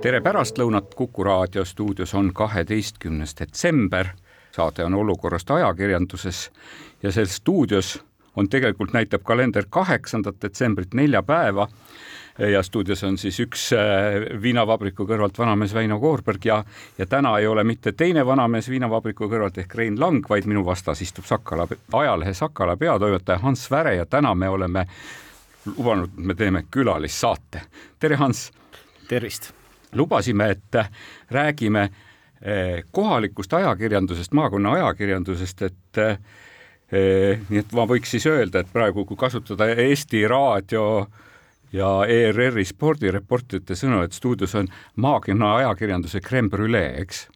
tere pärastlõunat, Kuku raadio stuudios on kaheteistkümnes detsember. saade on olukorrast ajakirjanduses ja selles stuudios on tegelikult näitab kalender kaheksandat detsembrit neljapäeva ja stuudios on siis üks äh, viinavabriku kõrvalt vanamees Väino Koorberg ja, ja täna ei ole mitte teine vanamees viinavabriku kõrvalt ehk Rein Lang, vaid minu vastas istub Sakala, ajalehe Sakala peatoimetaja Hans Väre ja täna me oleme lubanud, me teeme külalissaate. tere, Hans! tervist! Lubasime, et räägime eh, kohalikust ajakirjandusest, maakonna ajakirjandusest, et eh, nii et ma võiks siis öelda, et praegu, kui kasutada Eesti Raadio ja ERR-i spordireporterite sõnu, et stuudios on maakonna ajakirjanduse creme brulee, eks?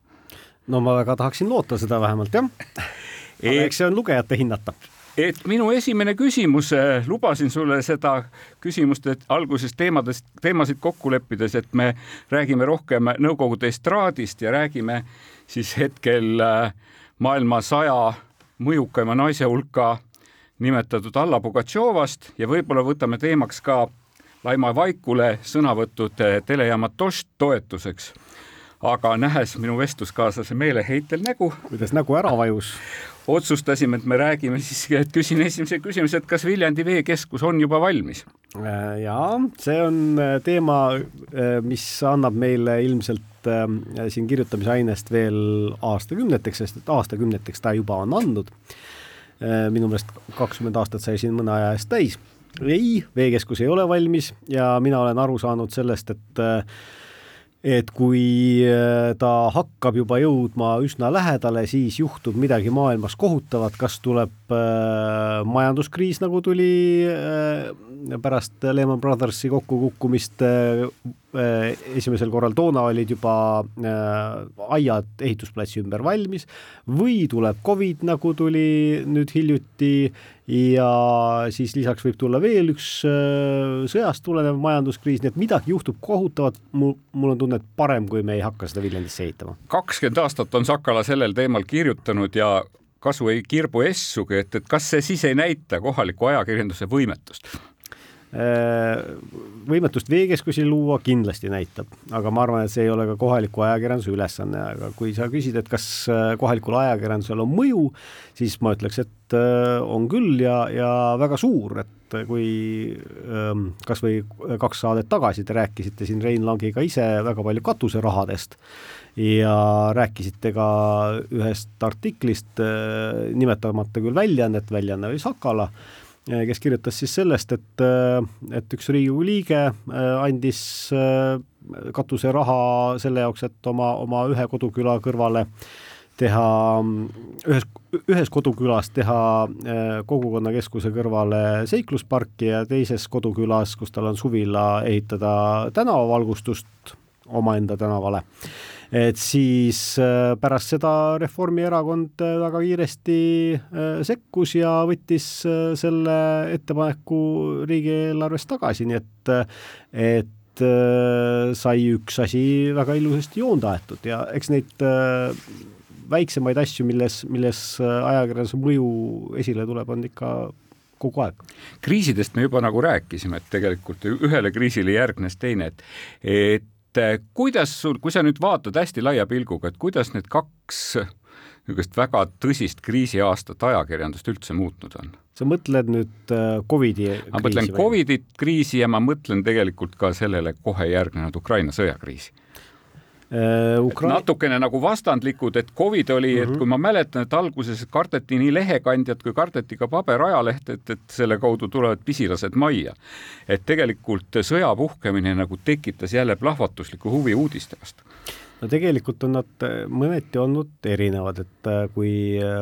no ma väga tahaksin loota seda vähemalt jah. aga eks see on lugejate hinnata et minu esimene küsimus, äh, lubasin sulle seda küsimust, et alguses teemadest, teemasid kokku leppides, et me räägime rohkem Nõukogude estraadist ja räägime siis hetkel äh, maailma saja mõjukaima naise hulka nimetatud Alla Pugatšovast ja võib-olla võtame teemaks ka Laima Vaikule sõnavõtud äh, telejaama Tošt toetuseks aga nähes minu vestluskaaslase meeleheitel nägu. kuidas nägu ära vajus? otsustasime, et me räägime siis, et küsin esimese küsimuse, et kas Viljandi Veekeskus on juba valmis? Äh, ja see on äh, teema, äh, mis annab meile ilmselt siin kirjutamisainest veel aastakümneteks, sest et aastakümneteks ta juba on andnud. minu meelest kakskümmend aastat sai siin mõne aja eest täis. ei, Veekeskus ei ole valmis ja mina olen aru saanud sellest, et et kui äh, ta hakkab juba jõudma üsna lähedale, siis juhtub midagi maailmas kohutavat, kas tuleb äh, majanduskriis, nagu tuli äh, pärast Lehman Brothersi kokkukukkumist äh, esimesel korral toona olid juba äh, aiad ehitusplatsi ümber valmis või tuleb Covid, nagu tuli nüüd hiljuti ja siis lisaks võib tulla veel üks sõjast tulenev majanduskriis, nii et midagi juhtub kohutavat, mul, mul on tunne, et parem, kui me ei hakka seda Viljandisse ehitama. kakskümmend aastat on Sakala sellel teemal kirjutanud ja kasu ei kirbu essugi, et, et kas see siis ei näita kohaliku ajakirjanduse võimetust? Äh, võimetust veekeskusi luua kindlasti näitab, aga ma arvan, et see ei ole ka kohaliku ajakirjanduse ülesanne, aga kui sa küsid, et kas äh, kohalikul ajakirjandusel on mõju, siis ma ütleks, et äh, on küll ja, ja väga suur, et kui ähm, kasvõi kaks saadet tagasi te rääkisite siin Rein Langiga ise väga palju katuserahadest ja rääkisite ka ühest artiklist, nimetamata küll väljaannet, väljaanne oli Sakala kes kirjutas siis sellest, et, eh, et üks Riigikogu liige eh, andis katuseraha selle jaoks, et oma, oma ühe koduküla kõrvale teha, ühes, ühes kodukülas teha kogukonnakeskuse kõrvale seiklusparki ja teises kodukülas, kus tal on suvila, ehitada tänavavalgustust omaenda tänavale et siis äh, pärast seda Reformierakond äh, väga kiiresti äh, sekkus ja võttis selle ettepaneku riigieelarvest tagasi, nii et, et sai üks asi väga ilusasti joonde aetud. Ja eks neid väiksemaid asju, milles, milles ajakirjanduse mõju esile tuleb, on ikka kogu aeg. kriisidest me juba nagu rääkisime, et tegelikult ühele kriisile järgnes teine, et, et et eh, kuidas sul, kui sa nüüd vaatad hästi laia pilguga, et kuidas need kaks niisugust väga tõsist kriisiaastat ajakirjandust üldse muutnud on? sa mõtled nüüd äh, Covidi ma mõtlen Covidit kriisi ja ma mõtlen tegelikult ka sellele kohe järgnenud Ukraina sõjakriisi Äh, Ukra... natukene nagu vastandlikud, et Covid oli mm, -hmm. et mhm. kui ma mäletan, et alguses kardeti nii lehekandjat kui kardeti ka paberajalehte, et, et selle kaudu tulevad pisilased majja. et tegelikult sõja puhkemine nagu tekitas jälle plahvatuslikku huvi uudiste vastu no tegelikult on nad äh, mõneti olnud erinevad, et äh, kui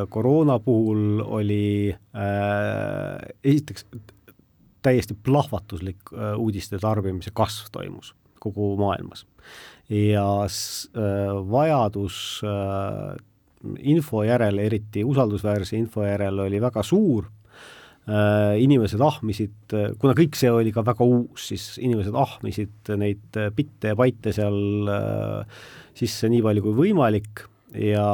koroona puhul oli äh, esiteks täiesti plahvatuslik uudiste tarbimise kasv toimus kogu maailmas ja vajadus info järele, eriti usaldusväärse info järele oli väga suur. Inimesed ahmisid, kuna kõik see oli ka väga uus, siis inimesed ahmisid neid bitte ja baite seal sisse nii palju kui võimalik. Ja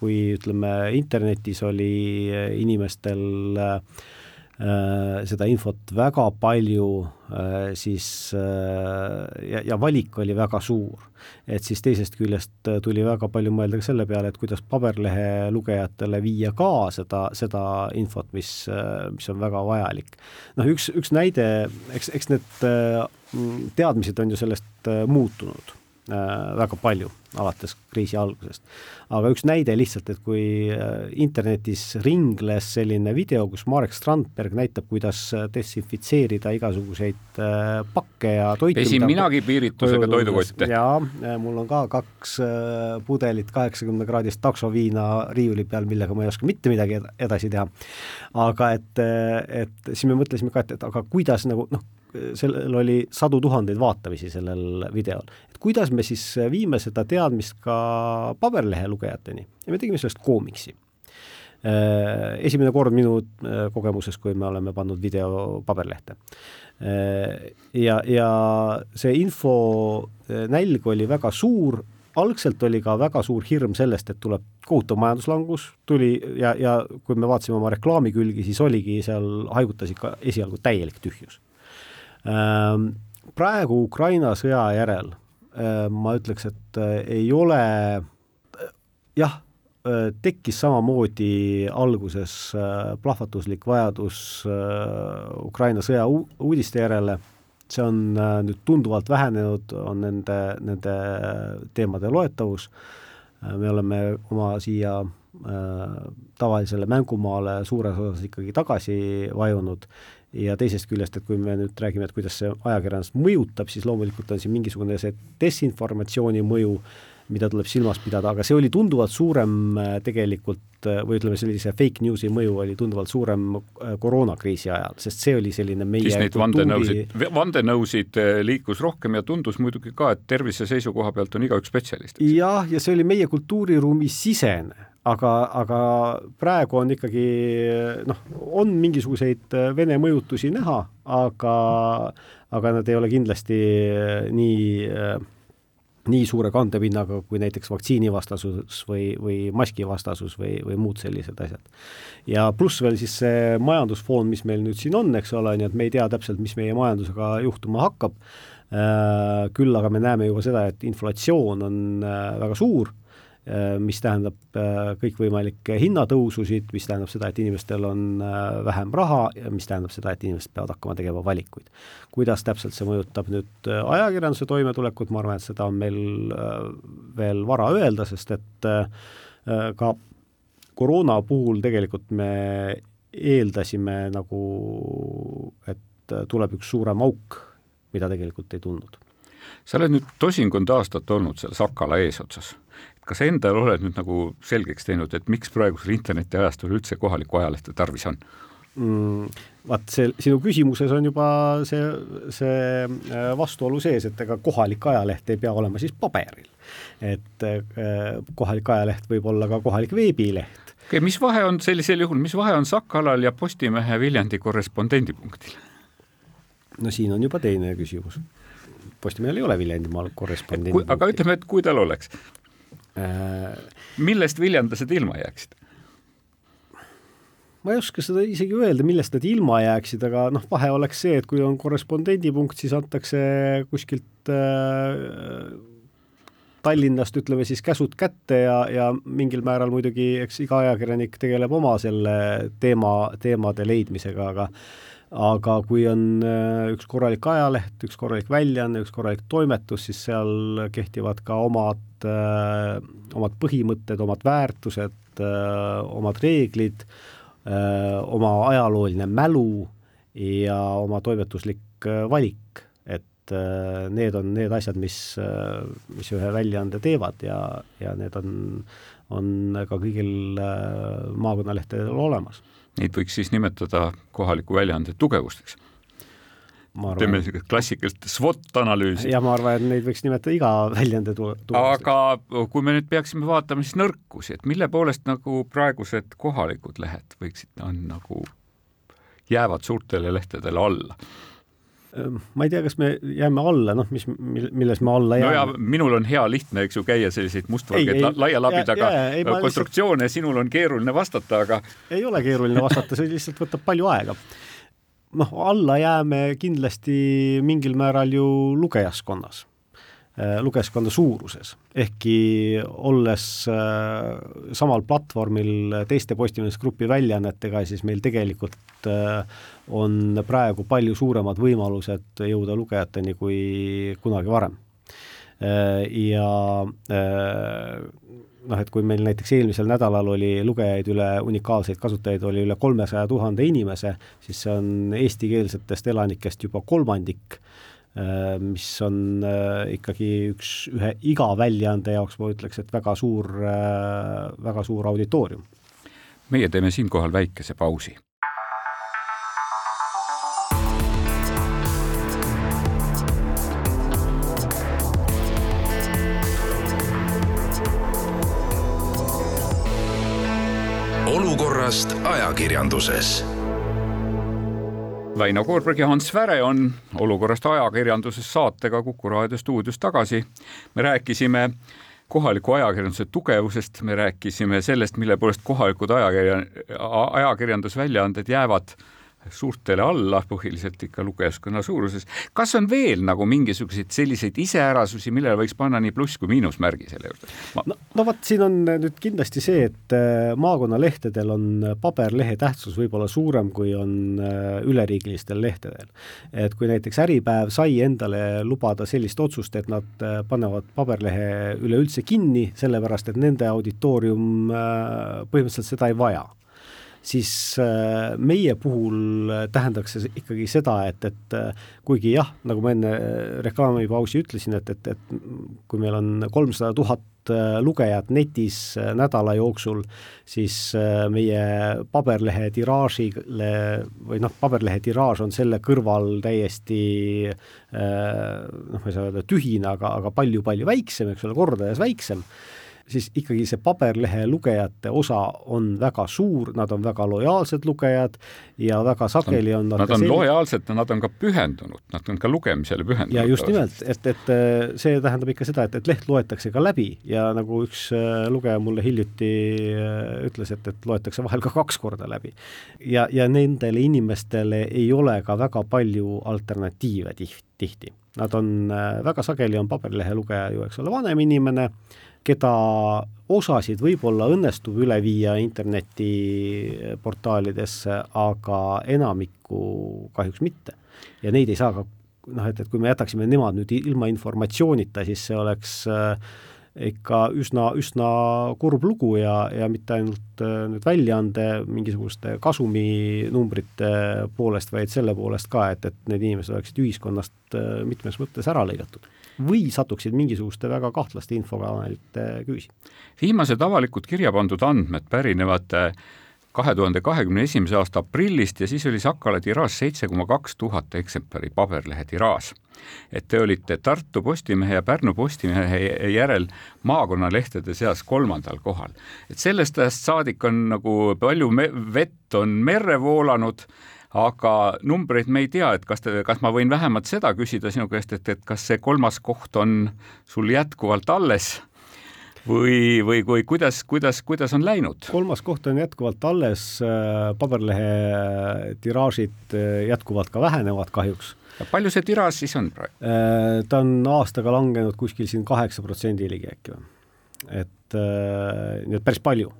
kui ütleme, internetis oli inimestel äh, seda infot väga palju, äh, siis äh, ja, ja valik oli väga suur. et siis teisest küljest tuli väga palju mõelda ka selle peale, et kuidas paberlehe lugejatele viia ka seda, seda infot, mis, mis on väga vajalik. noh, üks, üks näide, eks, eks need teadmised on ju sellest muutunud Äh, väga palju, alates kriisi algusest. aga üks näide lihtsalt, et kui äh, internetis ringles selline video, kus Marek Strandberg näitab, kuidas äh, desinfitseerida igasuguseid pakke ja toitu. pesin minagi piiritusega toidukotte. jaa, mul on ka kaks pudelit kaheksakümne kraadist taksoviina riiuli peal, millega ma ei oska mitte midagi edasi teha. aga et, et siis me mõtlesime ka, et, et aga kuidas nagu noh, sellel oli sadu tuhandeid vaatamisi, sellel videol. et kuidas me siis viime seda teadmist ka paberlehe lugejateni ja me tegime sellest koomiksi. Äh, esimene kord minu äh, kogemuses, kui me oleme pannud video paberlehte. Äh, ja, ja see info nälg oli väga suur, algselt oli ka väga suur hirm sellest, et tuleb kohutav majanduslangus, tuli ja, ja kui me vaatasime oma reklaamikülgi, siis oligi seal, haigutas ikka esialgu täielik tühjus praegu Ukraina sõja järel ehm, ma ütleks, et äh, ei ole, äh, jah, äh, tekkis samamoodi alguses plahvatuslik vajadus Ukraina sõja uudiste järele, see on nüüd tunduvalt vähenenud, on nende, nende teemade loetavus, me oleme oma siia tavalisele mängumaale suures osas ikkagi tagasi vajunud ja teisest küljest, et kui me nüüd räägime, et kuidas see ajakirjandus mõjutab, siis loomulikult on siin mingisugune see desinformatsiooni mõju, mida tuleb silmas pidada, aga see oli tunduvalt suurem äh, tegelikult äh, või ütleme, sellise fake news'i mõju oli tunduvalt suurem äh, koroonakriisi ajal, sest see oli selline meie siis neid vandenõusid, vandenõusid liikus rohkem ja tundus muidugi ka, et tervise seisukoha pealt on igaüks spetsialist. jah, ja see oli meie kultuuriruumi sisene aga, aga praegu on ikkagi noh, on mingisuguseid äh, Vene mõjutusi näha, aga, aga nad ei ole kindlasti äh, nii äh, nii suure kandepinnaga kui näiteks vaktsiinivastasus või, või maskivastasus või, või muud sellised asjad. ja pluss veel siis see majandusfoon, mis meil nüüd siin on, eks ole, nii et me ei tea täpselt, mis meie majandusega juhtuma hakkab, küll aga me näeme juba seda, et inflatsioon on väga suur mis tähendab äh, kõikvõimalikke hinnatõususid, mis tähendab seda, et inimestel on äh, vähem raha ja mis tähendab seda, et inimesed peavad hakkama tegema valikuid. kuidas täpselt see mõjutab nüüd ajakirjanduse toimetulekut, ma arvan, et seda on meil veel vara öelda, sest et ka koroona puhul tegelikult me eeldasime nagu, et tuleb üks suurem auk, mida tegelikult ei tulnud. sa oled nüüd tosinkond aastat olnud seal Sakala eesotsas kas endal oled nüüd nagu selgeks teinud, et miks praegusel internetiajastul üldse kohalikku ajalehte tarvis on mm,? vaat see, sinu küsimuses on juba see, see äh, vastuolu sees, et ega kohalik ajaleht ei pea olema siis paberil. et äh, kohalik ajaleht võib olla ka kohalik veebileht. okei okay,, mis vahe on sellisel juhul, mis vahe on Sakalal ja Postimehe Viljandi korrespondendipunktil? no siin on juba teine küsimus Postimehel ei ole Viljandimaal korrespondendi. aga ütleme, et kui tal oleks, millest viljandlased ilma jääksid? ma ei oska seda isegi öelda, millest nad ilma jääksid, aga noh, vahe oleks see, et kui on korrespondendipunkt, siis antakse kuskilt äh, Tallinnast ütleme siis käsud kätte ja, ja mingil määral muidugi eks iga ajakirjanik tegeleb oma selle teema, teemade leidmisega, aga aga kui on äh, üks korralik ajaleht, üks korralik väljaanne, üks korralik toimetus, siis seal kehtivad ka omad, äh, omad põhimõtted, omad väärtused, äh, omad reeglid, oma ajalooline mälu ja oma toimetuslik valik, et need on need asjad, mis, mis ühe väljaande teevad ja, ja need on, on ka kõigil maakonnalehtedel olemas Neid võiks siis nimetada kohaliku väljaande tugevusteks. Teeme niisugust klassikalist SWOT-analüüsi. ja ma arvan, et neid võiks nimetada iga väljendi tu-. aga kui me nüüd peaksime vaatama siis nõrkusi, et mille poolest nagu praegused kohalikud lehed võiksid, on nagu, jäävad suurtele lehtedele alla ma ei tea, kas me jääme alla, noh, mis, milles me alla jääme. no ja minul on hea lihtne, eks ju, käia selliseid mustvalgeid la, laia labidaga konstruktsioone lihtsalt..., sinul on keeruline vastata, aga ei ole keeruline vastata, see lihtsalt võtab palju aega noh, alla jääme kindlasti mingil määral ju lugejaskonnas, äh, lugejaskonna suuruses, ehkki olles äh, samal platvormil teiste Postimeesgrupi väljaannetega, siis meil tegelikult äh, on praegu palju suuremad võimalused jõuda lugejateni kui kunagi varem. Ja noh, et kui meil näiteks eelmisel nädalal oli lugejaid üle, unikaalseid kasutajaid oli üle kolmesaja tuhande inimese, siis see on eestikeelsetest elanikest juba kolmandik, äh, mis on äh, ikkagi üks, ühe iga väljaande jaoks ma ütleks, et väga suur, äh, väga suur auditoorium. meie teeme siinkohal väikese pausi ajakirjanduses. Väino Koorberg ja Hans Väre on olukorrast ajakirjanduses saatega Kuku raadio stuudios tagasi. me rääkisime kohaliku ajakirjanduse tugevusest, me rääkisime sellest, mille poolest kohalikud ajakirja, ajakirjandusväljaanded jäävad suurtele alla, põhiliselt ikka lugejaskonna suuruses. kas on veel nagu mingisuguseid selliseid iseärasusi, millele võiks panna nii pluss kui miinusmärgi selle juurde Ma...? no, no vot, siin on nüüd kindlasti see, et äh, maakonnalehtedel on paberlehe tähtsus võib-olla suurem, kui on äh, üleriigilistel lehtedel. et kui näiteks Äripäev sai endale lubada sellist otsust, et nad äh, panevad paberlehe üleüldse kinni, sellepärast et nende auditoorium põhimõtteliselt seda ei vaja siis äh, meie puhul tähendaks see ikkagi seda, et, et äh, kuigi jah, nagu ma enne äh, reklaamipausi ütlesin, et, et, et kui meil on kolmsada tuhat lugejat netis nädala jooksul, siis meie paberlehe tiraažile või noh, paberlehe tiraaž on selle kõrval täiesti noh, ma ei saa öelda tühine, aga, aga palju-palju väiksem, eks ole, kordades väiksem siis ikkagi see paberlehe lugejate osa on väga suur, nad on väga lojaalsed lugejad ja väga sageli on nad, nad on selline... lojaalsed ja nad on ka pühendunud, nad on ka lugemisele pühendunud. ja just nimelt, et, et see tähendab ikka seda, et, et leht loetakse ka läbi ja nagu üks äh, lugeja mulle hiljuti äh, ütles, et, et loetakse vahel ka kaks korda läbi. ja, ja nendele inimestele ei ole ka väga palju alternatiive tihti, tihti. Nad on, väga sageli on paberlehe lugeja ju, eks ole, vanem inimene, keda osasid võib-olla õnnestub üle viia internetiportaalidesse, aga enamikku kahjuks mitte. ja neid ei saa ka noh, et, et kui me jätaksime nemad nüüd ilma informatsioonita, siis see oleks äh, ikka üsna, üsna kurb lugu ja, ja mitte ainult äh, nüüd väljaande mingisuguste kasuminumbrite poolest, vaid selle poolest ka, et, et need inimesed oleksid ühiskonnast äh, mitmes mõttes ära lõigatud või satuksid mingisuguste väga kahtlaste infokanalite küüsi. viimased avalikult kirja pandud andmed pärinevad äh, kahe tuhande kahekümne esimese aasta aprillist ja siis oli Sakala tiraaž seitse koma kaks tuhat eksemplari, paberlehe tiraaž. et te olite Tartu Postimehe ja Pärnu Postimehe järel maakonnalehtede seas kolmandal kohal. et sellest ajast saadik on nagu palju vett on merre voolanud aga numbreid me ei tea, et kas te, kas ma võin vähemalt seda küsida sinu käest, et, et kas see kolmas koht on sul jätkuvalt alles või, või, või kuidas, kuidas, kuidas on läinud? kolmas koht on jätkuvalt alles, äh, paberlehe tiraažid äh, jätkuvalt ka vähenevad kahjuks. palju see tiraaž siis on praegu? Äh, ta on aastaga langenud kuskil siin kaheksa protsendi ligi äkki või. et nii et päris palju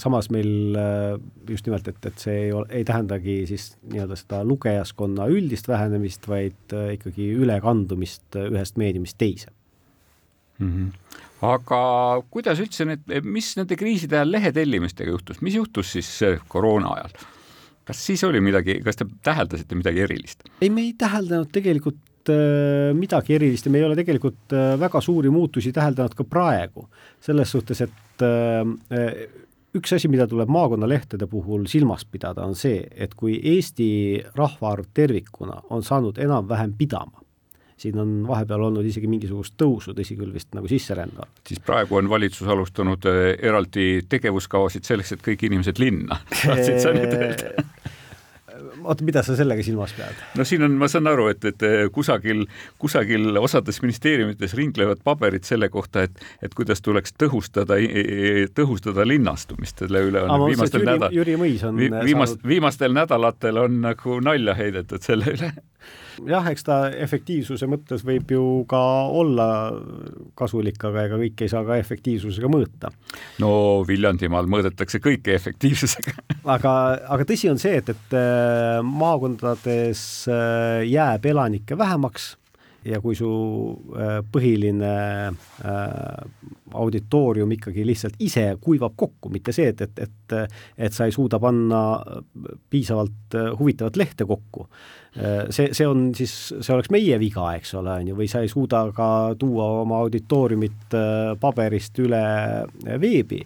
samas meil äh, just nimelt, et, et see ei ole, ei tähendagi siis nii-öelda seda lugejaskonna üldist vähenemist, vaid äh, ikkagi ülekandumist äh, ühest meediumist teise mm. -hmm. aga kuidas üldse need, mis nende kriiside ajal lehetellimistega juhtus, mis juhtus siis koroona ajal? kas siis oli midagi, kas te täheldasite midagi erilist? ei, me ei täheldanud tegelikult midagi erilist ja me ei ole tegelikult väga suuri muutusi täheldanud ka praegu. selles suhtes, et üks asi, mida tuleb maakonnalehtede puhul silmas pidada, on see, et kui Eesti rahvaarv tervikuna on saanud enam-vähem pidama, siin on vahepeal olnud isegi mingisugust tõusu, tõsi küll, vist nagu sisserände all. siis praegu on valitsus alustanud äh, eraldi tegevuskavasid selleks, et kõik inimesed linna tahtsid sa nüüd öelda? oota, mida sa sellega silmas pead? no siin on, ma saan aru, et, et kusagil, kusagil osades ministeeriumites ringlevad paberid selle kohta, et, et kuidas tuleks tõhustada, tõhustada linnastumist, selle üle on Aga viimastel nädal, Jüri Mõis on viimast, saanud... viimastel nädalatel on nagu nalja heidetud selle üle jah, eks ta efektiivsuse mõttes võib ju ka olla kasulik, aga ega kõike ei saa ka efektiivsusega mõõta. no Viljandimaal mõõdetakse kõike efektiivsusega aga, aga tõsi on see, et, et äh, maakondades äh, jääb elanikke vähemaks ja kui su äh, põhiline auditoorium ikkagi lihtsalt ise kuivab kokku, mitte see, et, et, et, et sa ei suuda panna piisavalt huvitavat lehte kokku. See, see on siis, see oleks meie viga, eks ole, on ju, või sa ei suuda ka tuua oma auditooriumit paberist üle veebi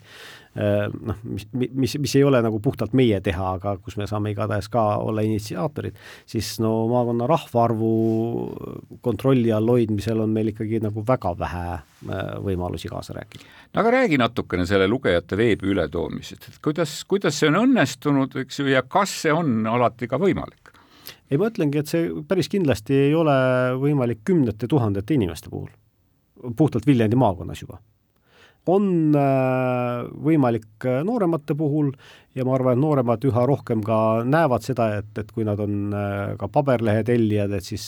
Äh, noh, mis, mis, mis ei ole nagu puhtalt meie teha, aga kus me saame igatahes ka olla initsiaatorid, siis no maakonna rahvaarvu kontrolli all hoidmisel on meil ikkagi nagu väga vähe äh, võimalusi kaasa rääkida. no aga räägi natukene selle lugejate veebi ületoomisest, et kuidas, kuidas see on õnnestunud, eks ju, ja kas see on alati ka võimalik? Ei, ma ütlengi, et see päris kindlasti ei ole võimalik kümnete tuhandete inimeste puhul, puhtalt Viljandi maakonnas juba. On äh, võimalik äh, nooremate puhul ja ma arvan, et nooremad üha rohkem ka näevad seda, et, et kui nad on äh, ka paberlehe tellijad, et siis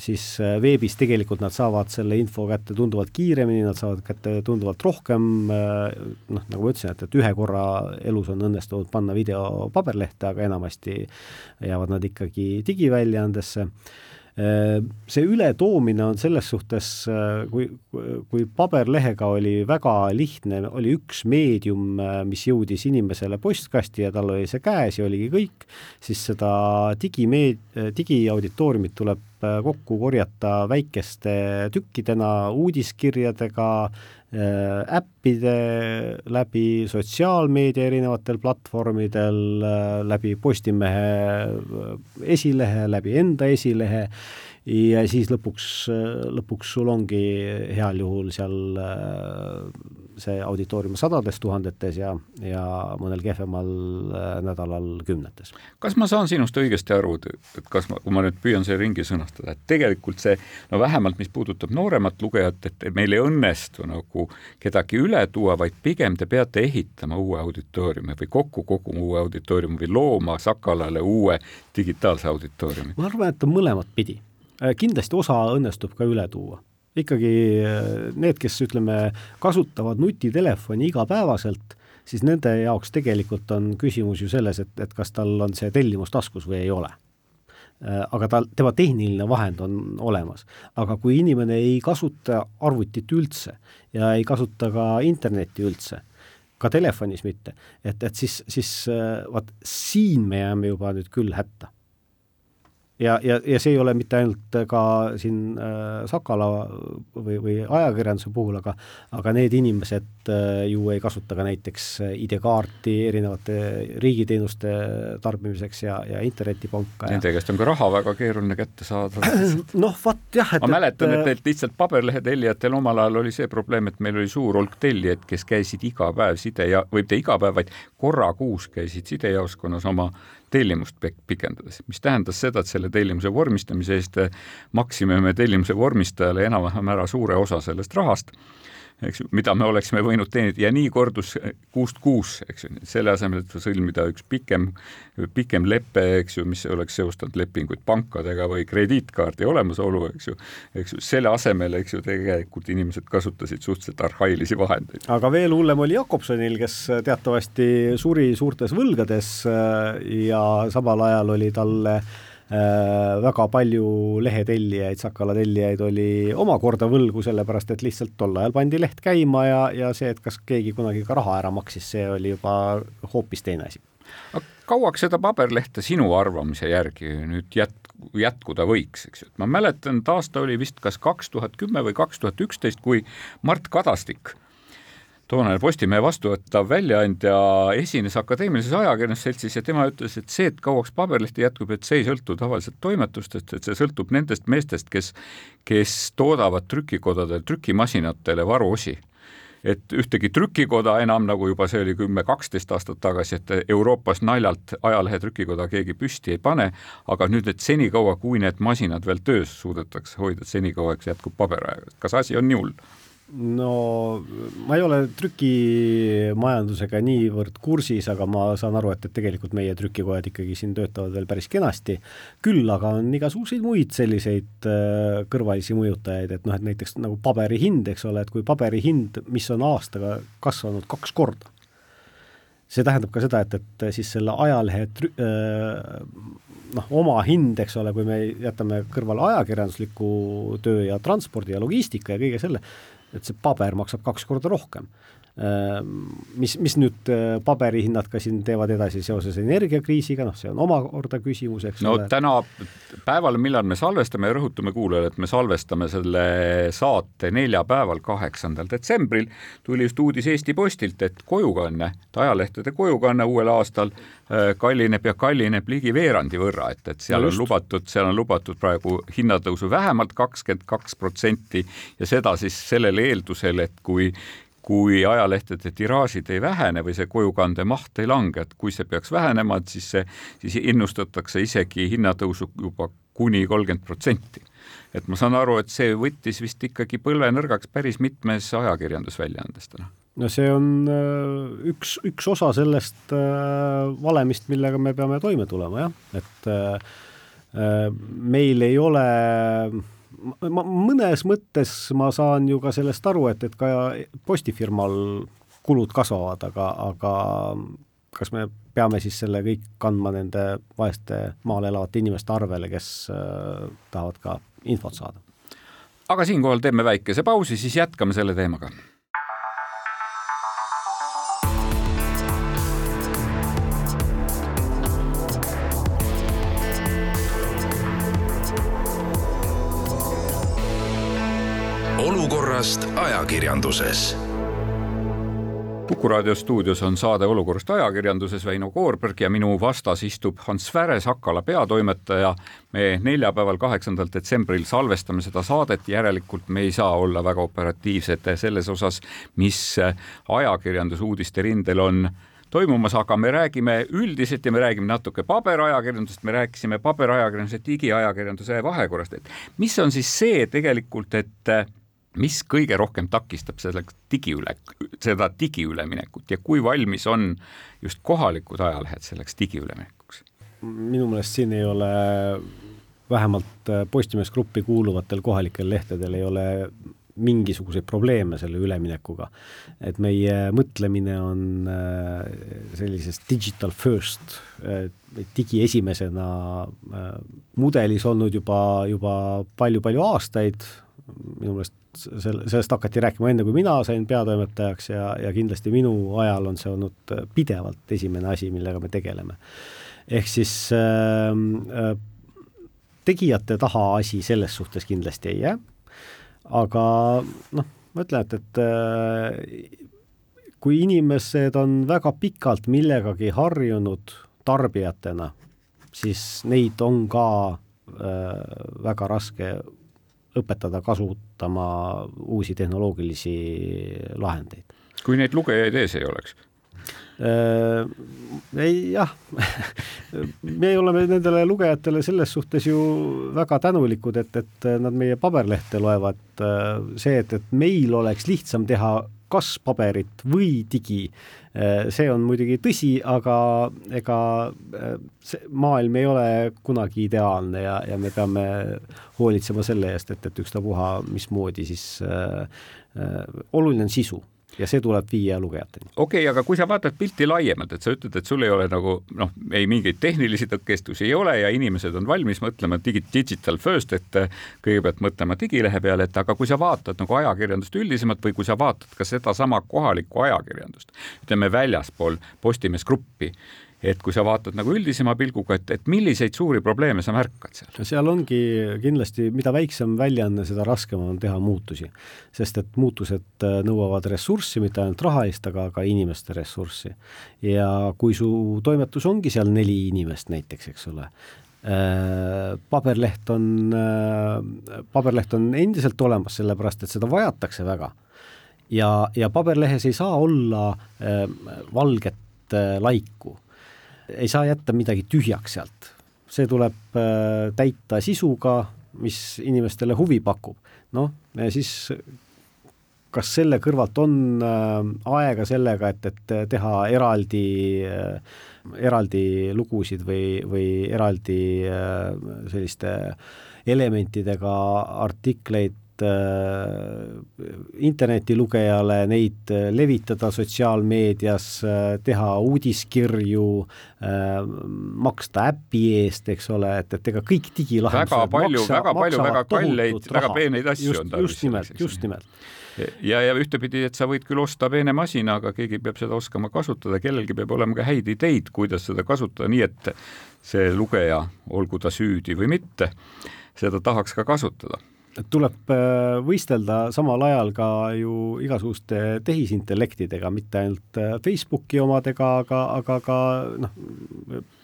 siis veebis tegelikult nad saavad selle info kätte tunduvalt kiiremini, nad saavad kätte tunduvalt rohkem, noh, nagu ma ütlesin, et, et ühe korra elus on õnnestunud panna video paberlehte, aga enamasti jäävad nad ikkagi digiväljaandesse. Äh, see ületoomine on selles suhtes, äh, kui, kui paberlehega oli väga lihtne, oli üks meedium, äh, mis jõudis inimesele postkasti ja tal oli see käes ja oligi kõik, siis seda digimeed-, digiauditooriumit tuleb kokku korjata väikeste tükkidena, uudiskirjadega, Äh, äppide läbi, sotsiaalmeedia erinevatel platvormidel, äh, läbi Postimehe äh, esilehe, läbi enda esilehe ja siis lõpuks, lõpuks sul ongi heal juhul seal see auditoorium sadades tuhandetes ja, ja mõnel kehvemal nädalal kümnetes. kas ma saan sinust õigesti aru, et kas ma, kui ma nüüd püüan selle ringi sõnastada, et tegelikult see, no vähemalt mis puudutab nooremat lugejat, et meil ei õnnestu nagu kedagi üle tuua, vaid pigem te peate ehitama uue auditooriumi või kokku koguma uue auditooriumi või looma Sakalale uue digitaalse auditooriumi? ma arvan, et on mõlemat pidi Äh, kindlasti osa õnnestub ka üle tuua. Ikkagi äh, need, kes ütleme, kasutavad nutitelefoni igapäevaselt, siis nende jaoks tegelikult on küsimus ju selles, et, et kas tal on see tellimus taskus või ei ole äh, aga tal, tema tehniline vahend on olemas. aga kui inimene ei kasuta arvutit üldse ja ei kasuta ka internetti üldse, ka telefonis mitte, et, et siis, siis vaat siin me jääme juba nüüd küll hätta ja, ja, ja see ei ole mitte ainult ka siin äh, Sakala või, või ajakirjanduse puhul, aga aga need inimesed äh, ju ei kasuta ka näiteks ID-kaarti erinevate riigiteenuste tarbimiseks ja, ja internetipanka. Nende käest on ka raha väga keeruline kätte saada. noh, vot jah, et ma mäletan, et, et lihtsalt paberlehe tellijatel omal ajal oli see probleem, et meil oli suur hulk tellijaid, kes käisid iga päev side ja, või mitte iga päev, vaid korra kuus käisid sidejaoskonnas oma tellimust pikendades, mis tähendas seda, et selle tellimuse vormistamise eest maksime me tellimuse vormistajale enam-vähem ära suure osa sellest rahast eks ju, mida me oleksime võinud teenida ja nii kordus kuust kuusse, eks ju, selle asemel, et sõlmida üks pikem, pikem lepe, eks ju, mis oleks seostanud lepinguid pankadega või krediitkaardi olemasolu, eks ju, eks ju, selle asemel, eks ju, tegelikult inimesed kasutasid suhteliselt arhailisi vahendeid. aga veel hullem oli Jakobsonil, kes teatavasti suri suurtes võlgades äh, ja samal ajal oli talle Äh, väga palju lehetellijaid, Sakala tellijaid oli omakorda võlgu, sellepärast et lihtsalt tol ajal pandi leht käima ja, ja see, et kas keegi kunagi ka raha ära maksis, see oli juba hoopis teine asi. kauaks seda paberlehte sinu arvamise järgi nüüd jät-, jätkuda võiks, eks ju, et ma mäletan, et aasta oli vist kas kaks tuhat kümme või kaks tuhat üksteist, kui Mart Kadastik toonane Postimehe vastuvõttav väljaandja esines Akadeemilises Ajakirjandusseltsis ja tema ütles, et see, et kauaks paberlehti jätkub, et see ei sõltu tavaliselt toimetustest, et see sõltub nendest meestest, kes, kes toodavad trükikodadele, trükimasinatele varuosi et ühtegi trükikoda enam, nagu juba see oli kümme-kaksteist aastat tagasi, et Euroopas naljalt ajalehe trükikoda keegi püsti ei pane, aga nüüd, et senikaua, kui need masinad veel töös suudetakse hoida, senikaua jätkub paberaeg, kas asi on nii hull? No ma ei ole trükimajandusega niivõrd kursis, aga ma saan aru, et, et tegelikult meie trükikojad ikkagi siin töötavad veel päris kenasti. küll aga on igasuguseid muid selliseid äh, kõrvalisi mõjutajaid, et noh, et näiteks nagu paberi hind, eks ole, et kui paberi hind, mis on aastaga kasvanud kaks korda, see tähendab ka seda, et, et siis selle ajalehe trü-, äh, noh, oma hind, eks ole, kui me jätame kõrvale ajakirjandusliku töö ja transpordi ja logistika ja kõige selle, et see paber maksab kaks korda rohkem. Mis, mis nüüd äh, paberihinnad ka siin teevad edasi seoses energiakriisiga, noh, see on omakorda küsimus, eks no ole. täna päeval, millal me salvestame ja rõhutame kuulajale, et me salvestame selle saate neljapäeval, kaheksandal detsembril, tuli just uudis Eesti Postilt, et kojukanne, ajalehtede kojukanne uuel aastal äh, kallineb ja kallineb ligi veerandi võrra, et, et seal no on lubatud, seal on lubatud praegu hinnatõusu vähemalt kakskümmend kaks protsenti ja seda siis sellel eeldusel, et kui kui ajalehtede tiraažid ei vähene või see kojukande maht ei lange, et kui see peaks vähenema, et siis see, siis ennustatakse isegi hinnatõusu juba kuni kolmkümmend protsenti. et ma saan aru, et see võttis vist ikkagi põlve nõrgaks päris mitmes ajakirjandusväljaandes täna no see on äh, üks, üks osa sellest äh, valemist, millega me peame toime tulema, jah, et äh, meil ei ole ma mõnes mõttes ma saan ju ka sellest aru, et, et ka postifirmal kulud kasvavad, aga, aga kas me peame siis selle kõik kandma nende vaeste maal elavate inimeste arvele, kes äh, tahavad ka infot saada? aga siinkohal teeme väikese pausi, siis jätkame selle teemaga olukorrast ajakirjanduses. kuku raadio stuudios on saade Olukorrast ajakirjanduses Väino Koorberg ja minu vastas istub Hans Färe, Sakala peatoimetaja. me neljapäeval, kaheksandal detsembril salvestame seda saadet, järelikult me ei saa olla väga operatiivsed selles osas, mis ajakirjandusuudiste rindel on toimumas, aga me räägime üldiselt ja me räägime natuke paberajakirjandusest, me rääkisime paberajakirjanduse, digiajakirjanduse vahekorrast, et mis on siis see tegelikult, et mis kõige rohkem takistab selleks digiüle, seda digiüleminekut ja kui valmis on just kohalikud ajalehed selleks digiüleminekuks? minu meelest siin ei ole vähemalt Postimees Gruppi kuuluvatel kohalikel lehtedel ei ole mingisuguseid probleeme selle üleminekuga. et meie mõtlemine on äh, sellisest digital first, äh, digi esimesena äh, mudelis olnud juba, juba palju-palju aastaid, minu meelest selle, sellest hakati rääkima enne, kui mina sain peatoimetajaks ja, ja kindlasti minu ajal on see olnud pidevalt esimene asi, millega me tegeleme. ehk siis ähm, äh, tegijate taha asi selles suhtes kindlasti ei jää, aga noh, ma ütlen, et, et äh, kui inimesed on väga pikalt millegagi harjunud tarbijatena, siis neid on ka äh, väga raske õpetada kasutama uusi tehnoloogilisi lahendeid. kui neid lugejaid ees ei oleks? Äh, ei jah me oleme nendele lugejatele selles suhtes ju väga tänulikud, et, et nad meie paberlehte loevad. see, et, et meil oleks lihtsam teha kas paberit või digi, see on muidugi tõsi, aga ega see maailm ei ole kunagi ideaalne ja, ja me peame hoolitsema selle eest, et, et ükstapuha, mismoodi siis äh, oluline on sisu ja see tuleb viia lugejateni. okei okay,, aga kui sa vaatad pilti laiemalt, et sa ütled, et sul ei ole nagu noh, ei mingeid tehnilisi tõkestusi ei ole ja inimesed on valmis mõtlema digi, digital first, et eh, kõigepealt mõtlema digilehe peale, et aga kui sa vaatad nagu ajakirjandust üldisemalt või kui sa vaatad ka sedasama kohalikku ajakirjandust, ütleme väljaspool Postimees Gruppi, et kui sa vaatad nagu üldisema pilguga, et, et milliseid suuri probleeme sa märkad seal? seal ongi kindlasti, mida väiksem väljaanne, seda raskem on teha muutusi, sest et muutused äh, nõuavad ressurssi, mitte ainult rahalist, aga ka inimeste ressurssi. ja kui su toimetus ongi seal neli inimest näiteks, eks ole, Äh, paberleht on, äh, paberleht on endiselt olemas, sellepärast et seda vajatakse väga. ja, ja paberlehes ei saa olla valget laiku, ei saa jätta midagi tühjaks sealt, see tuleb täita sisuga, mis inimestele huvi pakub. noh, siis kas selle kõrvalt on aega sellega, et, et teha eraldi äh, eraldi lugusid või, või eraldi äh, selliste elementidega artikleid äh, internetilugejale, neid äh, levitada sotsiaalmeedias, teha uudiskirju, maksta äpi eest, eks ole, et, et ega kõik digilahendused väga palju, väga palju väga kalleid, väga peeneid asju just, on tarvis. just nimelt, just nimelt. Ja, ja ühtepidi, et sa võid küll osta peene masina, aga keegi peab seda oskama kasutada, kellelgi peab olema ka häid ideid, kuidas seda kasutada, nii et see lugeja, olgu ta süüdi või mitte, seda tahaks ka kasutada tuleb äh, võistelda samal ajal ka ju igasuguste tehisintellektidega, mitte ainult äh, Facebooki omadega, aga, aga ka noh,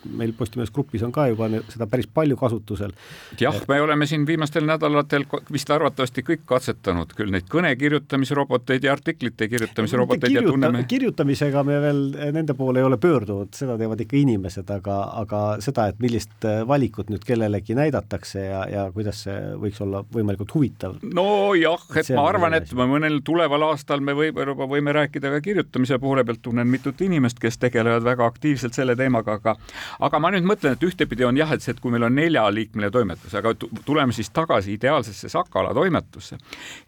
meil Postimehes grupis on ka juba seda päris palju kasutusel. jah, me oleme siin viimastel nädalatel vist arvatavasti kõik katsetanud küll neid kõne kirjutamise roboteid ja artiklite kirjutamise roboteid kirjuta, ja tunneme. kirjutamisega me veel nende poole ei ole pöördunud, seda teevad ikka inimesed, aga, aga seda, et millist valikut nüüd kellelegi näidatakse ja, ja kuidas see võiks olla võimalikult huvitav. nojah, et ma arvan, et mõnel tuleval aastal me võib-olla võime rääkida ka kirjutamise poole pealt, tunnen mitut inimest, kes tegelevad väga aktiivselt selle teemaga, aga aga ma nüüd mõtlen, et ühtepidi on jah, et see, et kui meil on neljaliikmeline toimetus, aga tuleme siis tagasi ideaalsesse Sakala toimetusse,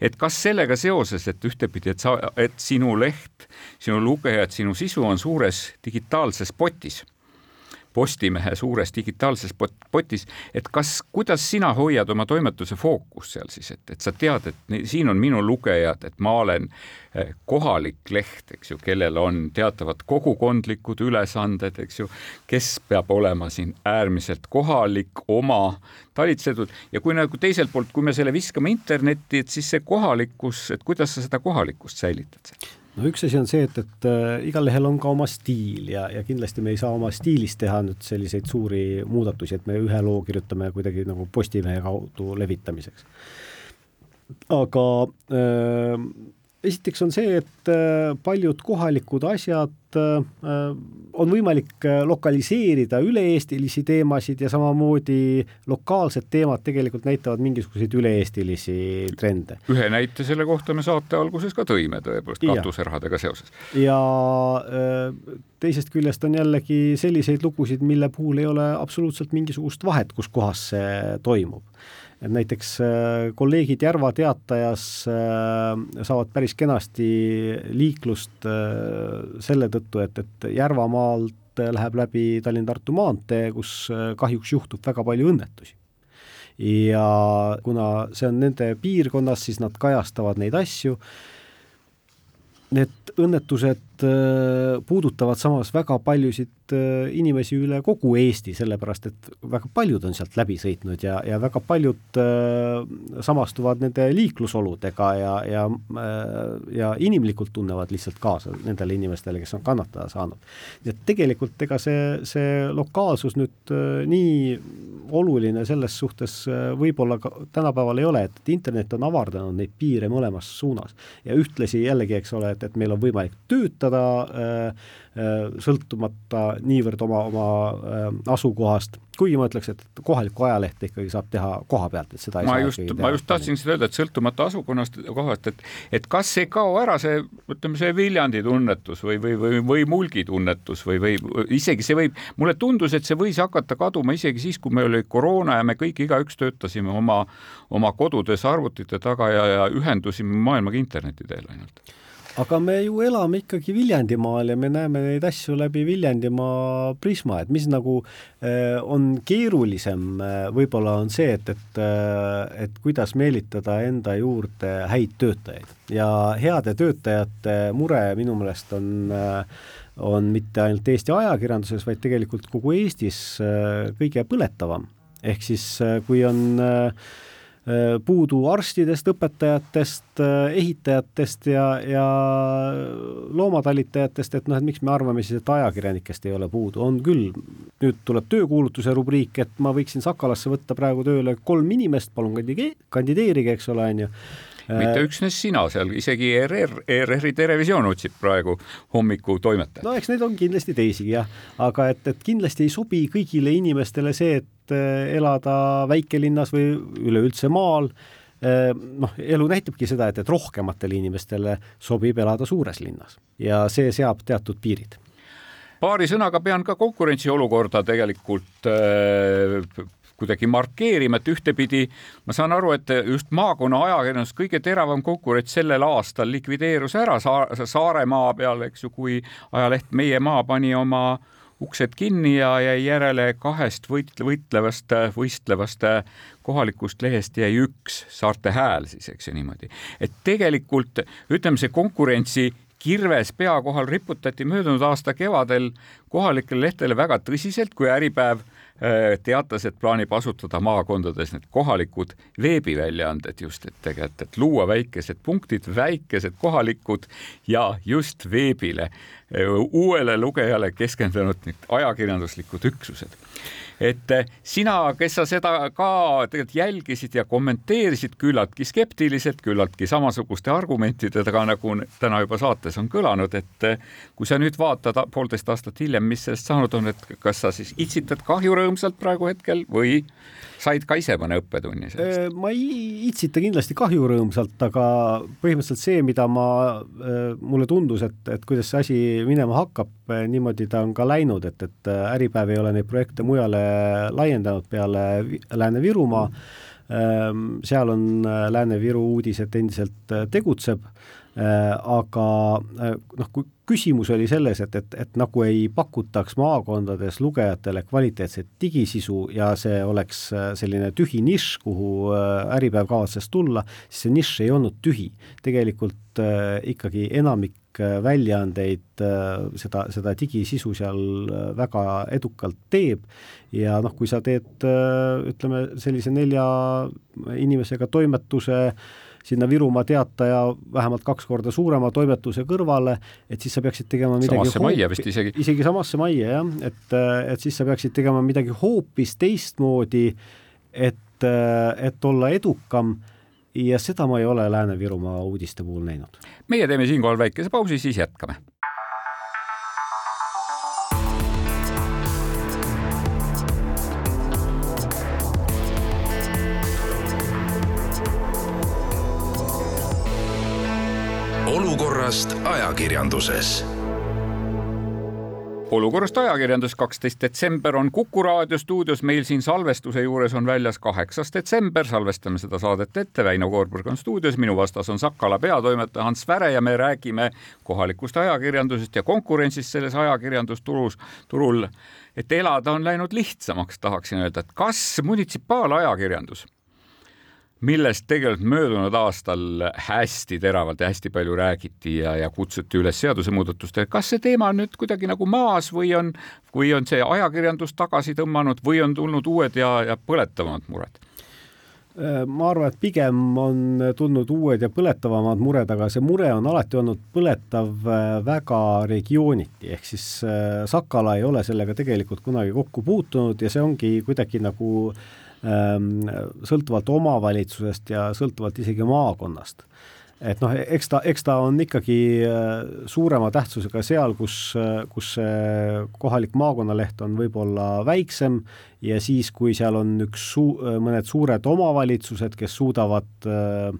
et kas sellega seoses, et ühtepidi, et sa, et sinu leht, sinu lugejad, sinu sisu on suures digitaalses potis Postimehe suures digitaalses potis, et kas, kuidas sina hoiad oma toimetuse fookust seal siis, et, et sa tead, et siin on minu lugejad, et ma olen eh, kohalik leht, eks ju, kellel on teatavad kogukondlikud ülesanded, eks ju, kes peab olema siin äärmiselt kohalik, oma talitsetud ja kui nagu teiselt poolt, kui me selle viskame internetti, et siis see kohalikkus, et kuidas sa seda kohalikkust säilitad? No üks asi on see, et, et äh, igal lehel on ka oma stiil ja, ja kindlasti me ei saa oma stiilis teha nüüd selliseid suuri muudatusi, et me ühe loo kirjutame kuidagi nagu Postimehe kaudu levitamiseks. aga äh, esiteks on see, et äh, paljud kohalikud asjad äh, on võimalik äh, lokaliseerida üle-eestilisi teemasid ja samamoodi lokaalsed teemad tegelikult näitavad mingisuguseid üle-eestilisi trende. ühe näite selle kohta me saate alguses ka tõime tõepoolest katuserahadega seoses. ja teisest küljest on jällegi selliseid lugusid, mille puhul ei ole absoluutselt mingisugust vahet, kus kohas see toimub et näiteks äh, kolleegid Järva Teatajas äh, saavad päris kenasti liiklust äh, selle tõttu, et, et Järvamaalt läheb läbi Tallinn-Tartu maantee, kus kahjuks juhtub väga palju õnnetusi ja kuna see on nende piirkonnas, siis nad kajastavad neid asju. Need õnnetused puudutavad samas väga paljusid Äh, inimesi üle kogu Eesti, sellepärast et väga paljud on sealt läbi sõitnud ja, ja väga paljud äh, samastuvad nende liiklusoludega ja, ja äh, ja inimlikult tunnevad lihtsalt kaasa nendele inimestele, kes on kannatada saanud. nii et tegelikult ega see, see lokaalsus nüüd äh, nii oluline selles suhtes äh, võib-olla ka tänapäeval ei ole, et internet on avardanud neid piire mõlemas suunas ja ühtlasi jällegi, eks ole, et, et meil on võimalik töötada äh, Äh, sõltumata niivõrd oma, oma äh, asukohast, kuigi ma ütleks, et kohalikku ajalehte ikkagi saab teha koha pealt, et seda ei ma just, ma just tahtsin seda öelda, et sõltumata asukohast, kohast, et et kas ei kao ära see, ütleme, see Viljandi tunnetus või, või, või, või Mulgi tunnetus või, või isegi see võib, mulle tundus, et see võis hakata kaduma isegi siis, kui meil oli koroona ja me kõik igaüks töötasime oma, oma kodudes arvutite taga ja, ja ühendusime maailmaga interneti teel ainult aga me ju elame ikkagi Viljandimaal ja me näeme neid asju läbi Viljandimaa prisma, et mis nagu äh, on keerulisem äh,, võib-olla on see, et, et äh,, et kuidas meelitada enda juurde häid töötajaid ja heade töötajate mure minu meelest on on mitte ainult Eesti ajakirjanduses, vaid tegelikult kogu Eestis kõige põletavam. ehk siis kui on Äh, puudu arstidest, õpetajatest, äh, ehitajatest ja, ja loomatalitajatest, et noh, et miks me arvame siis, et ajakirjanikest ei ole puudu, on küll. nüüd tuleb töökuulutuse rubriik, et ma võiksin Sakalasse võtta praegu tööle kolm inimest, palun kandideerige, eks ole, on ju mitte äh, üksnes sina seal, isegi ERR, ERR-i Terevisioon otsib praegu hommikutoimetajat. no eks neid on kindlasti teisigi jah, aga et, et kindlasti ei sobi kõigile inimestele see, et et elada väikelinnas või üleüldse maal noh, elu näitabki seda, et, et rohkematele inimestele sobib elada suures linnas ja see seab teatud piirid. paari sõnaga pean ka konkurentsiolukorda tegelikult äh, kuidagi markeerima, et ühtepidi ma saan aru, et just maakonna ajakirjandus kõige teravam konkurents sellel aastal likvideerus ära Saaremaa peal, eks ju, kui ajaleht Meie Maa pani oma uksed kinni ja jäi järele kahest võitle, võitlevast, võistlevast kohalikust lehest jäi üks, Saarte Hääl siis, eks ju niimoodi. et tegelikult ütleme, see konkurentsi kirves pea kohal riputati möödunud aasta kevadel kohalikele lehtedele väga tõsiselt, kui Äripäev Äh, teatas, et plaanib asutada maakondades need kohalikud veebiväljaanded just, et tegelikult, et luua väikesed punktid, väikesed kohalikud ja just veebile, äh, uuele lugejale keskendunud ajakirjanduslikud üksused et eh, sina, kes sa seda ka tegelikult jälgisid ja kommenteerisid küllaltki skeptiliselt, küllaltki samasuguste argumentidega, nagu täna juba saates on kõlanud, et eh, kui sa nüüd vaatad poolteist aastat hiljem, mis sellest saanud on, et kas sa siis itsitad kahju rõõmsalt praegu hetkel või said ka ise mõne õppetunni sellest? Äh, ma ei itsita kindlasti kahju rõõmsalt, aga põhimõtteliselt see, mida ma, äh, mulle tundus, et, et kuidas see asi minema hakkab, äh, niimoodi ta on ka läinud, et, et Äripäev ei ole neid projekte mujale laiendanud peale Lääne-Virumaa. Ähm, seal on Lääne-Viru uudised endiselt tegutseb aga noh, kui küsimus oli selles, et, et, et nagu ei pakutaks maakondades lugejatele kvaliteetset digisisu ja see oleks äh, selline tühi nišš, kuhu äh, Äripäev kavatses tulla, siis see nišš ei olnud tühi. tegelikult äh, ikkagi enamik äh, väljaandeid äh, seda, seda digisisu seal väga edukalt teeb. Ja noh, kui sa teed äh, ütleme, sellise nelja inimesega toimetuse äh, sinna Virumaa Teataja vähemalt kaks korda suurema toimetuse kõrvale, et siis sa peaksid tegema midagi samasse hoopi, majja vist isegi. isegi samasse majja jah, et, et siis sa peaksid tegema midagi hoopis teistmoodi, et, et olla edukam ja seda ma ei ole Lääne-Virumaa uudiste puhul näinud. meie teeme siinkohal väikese pausi, siis jätkame olukorrast ajakirjanduses olukorrast ajakirjandus, kaksteist detsember on Kuku raadio stuudios, meil siin salvestuse juures on väljas kaheksas detsember, salvestame seda saadet ette, Väino Koorberg on stuudios, minu vastas on Sakala peatoimetaja Hans Väre ja me räägime kohalikust ajakirjandusest ja konkurentsist selles ajakirjandusturus, turul. et elada on läinud lihtsamaks, tahaksin öelda, et kas munitsipaalajakirjandus millest tegelikult möödunud aastal hästi teravalt ja hästi palju räägiti ja, ja kutsuti üles seadusemuudatustele. kas see teema on nüüd kuidagi nagu maas või on, või on see ajakirjandus tagasi tõmmanud või on tulnud uued ja, ja põletavamad mured? ma arvan, et pigem on tulnud uued ja põletavamad mured, aga see mure on alati olnud põletav äh, väga regiooniti, ehk siis äh, Sakala ei ole sellega tegelikult kunagi kokku puutunud ja see ongi kuidagi nagu äh, sõltuvalt omavalitsusest ja sõltuvalt isegi maakonnast. et noh, eks ta, eks ta on ikkagi äh, suurema tähtsusega seal, kus, kus see kohalik maakonnaleht on võib-olla väiksem ja siis, kui seal on üks suu-, mõned suured omavalitsused, kes suudavad äh,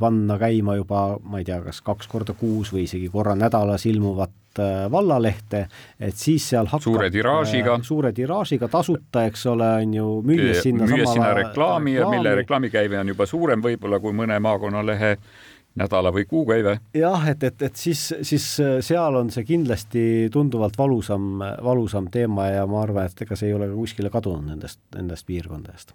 panna käima juba, ma ei tea, kas kaks korda kuus või isegi korra nädalas ilmuvat Äh, vallalehte, et siis seal hakkab suure tiraažiga, äh, suure tiraažiga tasuta, eks ole, on ju, müües sinna müües sinna reklaami ja mille reklaamikäive on juba suurem võib-olla kui mõne maakonnalehe nädala või kuukäive. jah, et, et, et siis, siis äh, seal on see kindlasti tunduvalt valusam, valusam teema ja ma arvan, et ega see ei ole ka kuskile kadunud nendest, nendest piirkondadest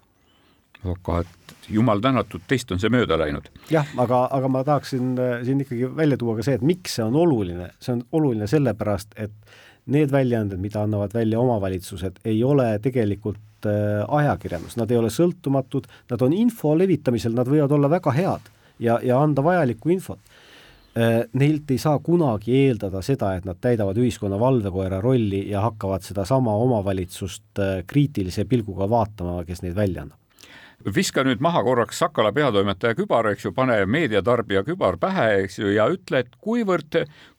aga et jumal tänatud, teist on see mööda läinud. jah, aga, aga ma tahaksin äh, siin ikkagi välja tuua ka see, et miks see on oluline, see on oluline sellepärast, et need väljaanded, mida annavad välja omavalitsused, ei ole tegelikult äh, ajakirjandus, nad ei ole sõltumatud, nad on info levitamisel, nad võivad olla väga head ja, ja anda vajalikku infot. Äh, Neilt ei saa kunagi eeldada seda, et nad täidavad ühiskonna valvekoera rolli ja hakkavad sedasama omavalitsust kriitilise pilguga vaatama, kes neid välja annab viska nüüd maha korraks Sakala peatoimetaja kübar, eks ju, pane meediatarbija kübar pähe, eks ju, ja ütle, et kuivõrd,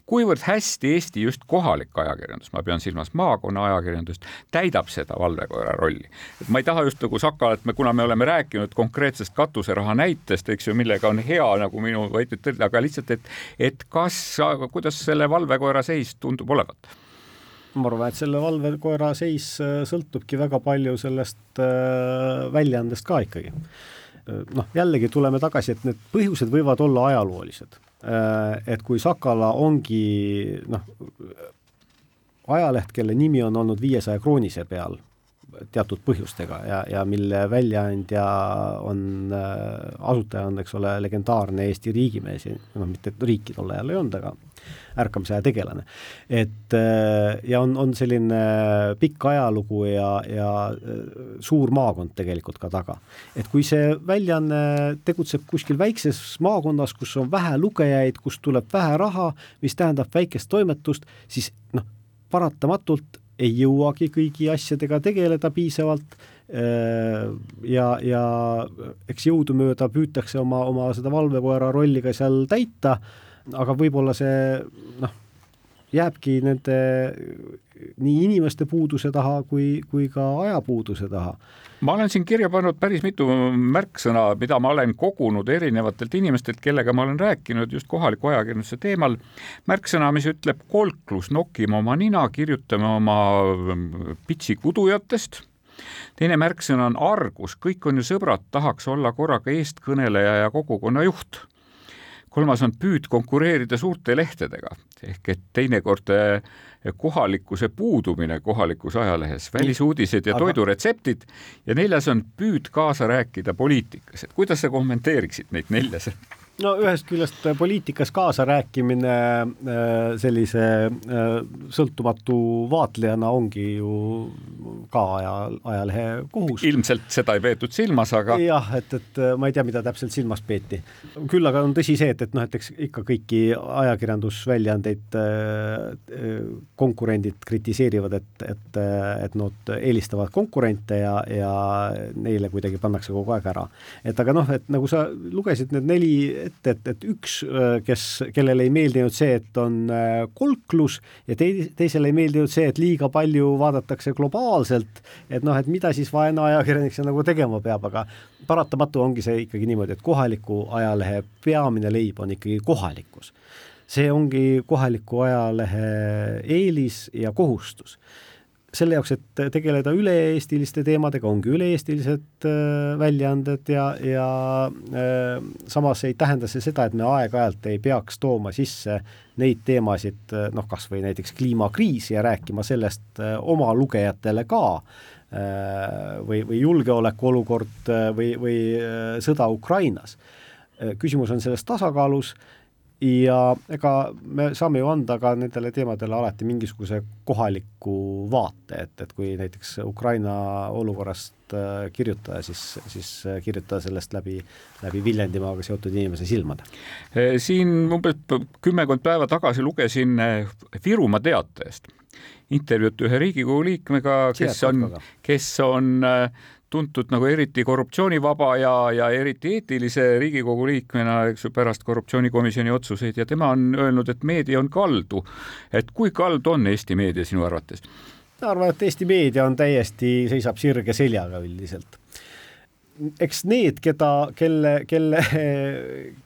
kuivõrd hästi Eesti just kohalik ajakirjandus, ma pean silmas maakonna ajakirjandust, täidab seda valvekoera rolli. et ma ei taha just nagu Sakalat, me, kuna me oleme rääkinud konkreetsest katuseraha näitest, eks ju, millega on hea nagu minu väited, aga lihtsalt, et, et kas, kuidas selle valvekoera seis tundub olevat ma arvan, et selle valvekoera seis äh, sõltubki väga palju sellest äh, väljaandest ka ikkagi. Äh, noh, jällegi tuleme tagasi, et need põhjused võivad olla ajaloolised. et kui Sakala ongi noh, ajaleht, kelle nimi on olnud viiesaja kroonise peal teatud põhjustega ja, ja mille väljaandja on äh,, asutaja on, eks ole, legendaarne Eesti riigimees noh, mitte riiki tol ajal ei olnud, aga ärkamise aja tegelane. et äh, ja on, on selline pikk ajalugu ja, ja äh, suur maakond tegelikult ka taga. et kui see väljaanne tegutseb kuskil väikses maakonnas, kus on vähe lugejaid, kust tuleb vähe raha, mis tähendab väikest toimetust, siis noh, paratamatult ei jõuagi kõigi asjadega tegeleda piisavalt äh, ja, ja eks jõudumööda püütakse oma, oma seda valvekoera rolli ka seal täita, aga võib-olla see noh, jääbki nende nii inimeste puuduse taha kui, kui ka ajapuuduse taha ma olen siin kirja pannud päris mitu märksõna, mida ma olen kogunud erinevatelt inimestelt, kellega ma olen rääkinud just kohaliku ajakirjanduse teemal. märksõna, mis ütleb kolklus, nokime oma nina, kirjutame oma pitsi kudujatest teine märksõna on argus, kõik on ju sõbrad, tahaks olla korraga eestkõneleja ja kogukonna juht. Kolmas on püüd konkureerida suurte lehtedega. Ehk et teinekord kohalikkuse puudumine kohalikus ajalehes, välisuudised ja Aga... toiduretseptid ja neljas on püüd kaasa rääkida poliitikas, et kuidas sa kommenteeriksid neid nelja? No ühest küljest poliitikas kaasarääkimine äh, sellise äh, sõltumatu vaatlejana ongi ju ka aja, ajalehe kohus. ilmselt seda ei peetud silmas, aga. jah, et, et äh, ma ei tea, mida täpselt silmas peeti. küll aga on tõsi see, et, et noh, et eks ikka kõiki ajakirjandusväljaandeid konkurendid kritiseerivad, et, et, et nad eelistavad konkurente ja, ja neile kuidagi pannakse kogu aeg ära. et aga noh, et nagu sa lugesid need neli ette, et, et üks, kes, kellele ei meeldinud see, et on kolklus ja tei-, teisele ei meeldinud see, et liiga palju vaadatakse globaalselt, et noh, et mida siis vaene ajakirjanik seal nagu tegema peab, aga paratamatu ongi see ikkagi niimoodi, et kohaliku ajalehe peamine leib on ikkagi kohalikkus see ongi kohaliku ajalehe eelis ja kohustus. Selle jaoks, et tegeleda üle-eestiliste teemadega, ongi üle-eestilised äh, väljaanded ja, ja äh, samas ei tähenda see seda, et me aeg-ajalt ei peaks tooma sisse neid teemasid, äh, noh, kas või näiteks kliimakriisi ja rääkima sellest oma lugejatele ka või, või julgeolekuolukord või, või sõda Ukrainas. küsimus on selles tasakaalus ja ega me saame ju anda ka nendele teemadele alati mingisuguse kohaliku vaate, et, et kui näiteks Ukraina olukorrast äh, kirjutada, siis, siis äh, kirjutada sellest läbi, läbi Viljandimaaga seotud inimese silmade. Äh, siin umbes kümmekond päeva tagasi lugesin Virumaa Teatajast intervjuud ühe Riigikogu liikmega, kes on, kes on tuntud nagu eriti korruptsioonivaba ja, ja eriti eetilise Riigikogu liikmena, eks ju, pärast korruptsioonikomisjoni otsuseid ja tema on öelnud, et meedia on kaldu. et kui kaldu on Eesti meedia sinu arvates? ma arvan, et Eesti meedia on täiesti, seisab sirge seljaga üldiselt eks need, keda, kelle, kelle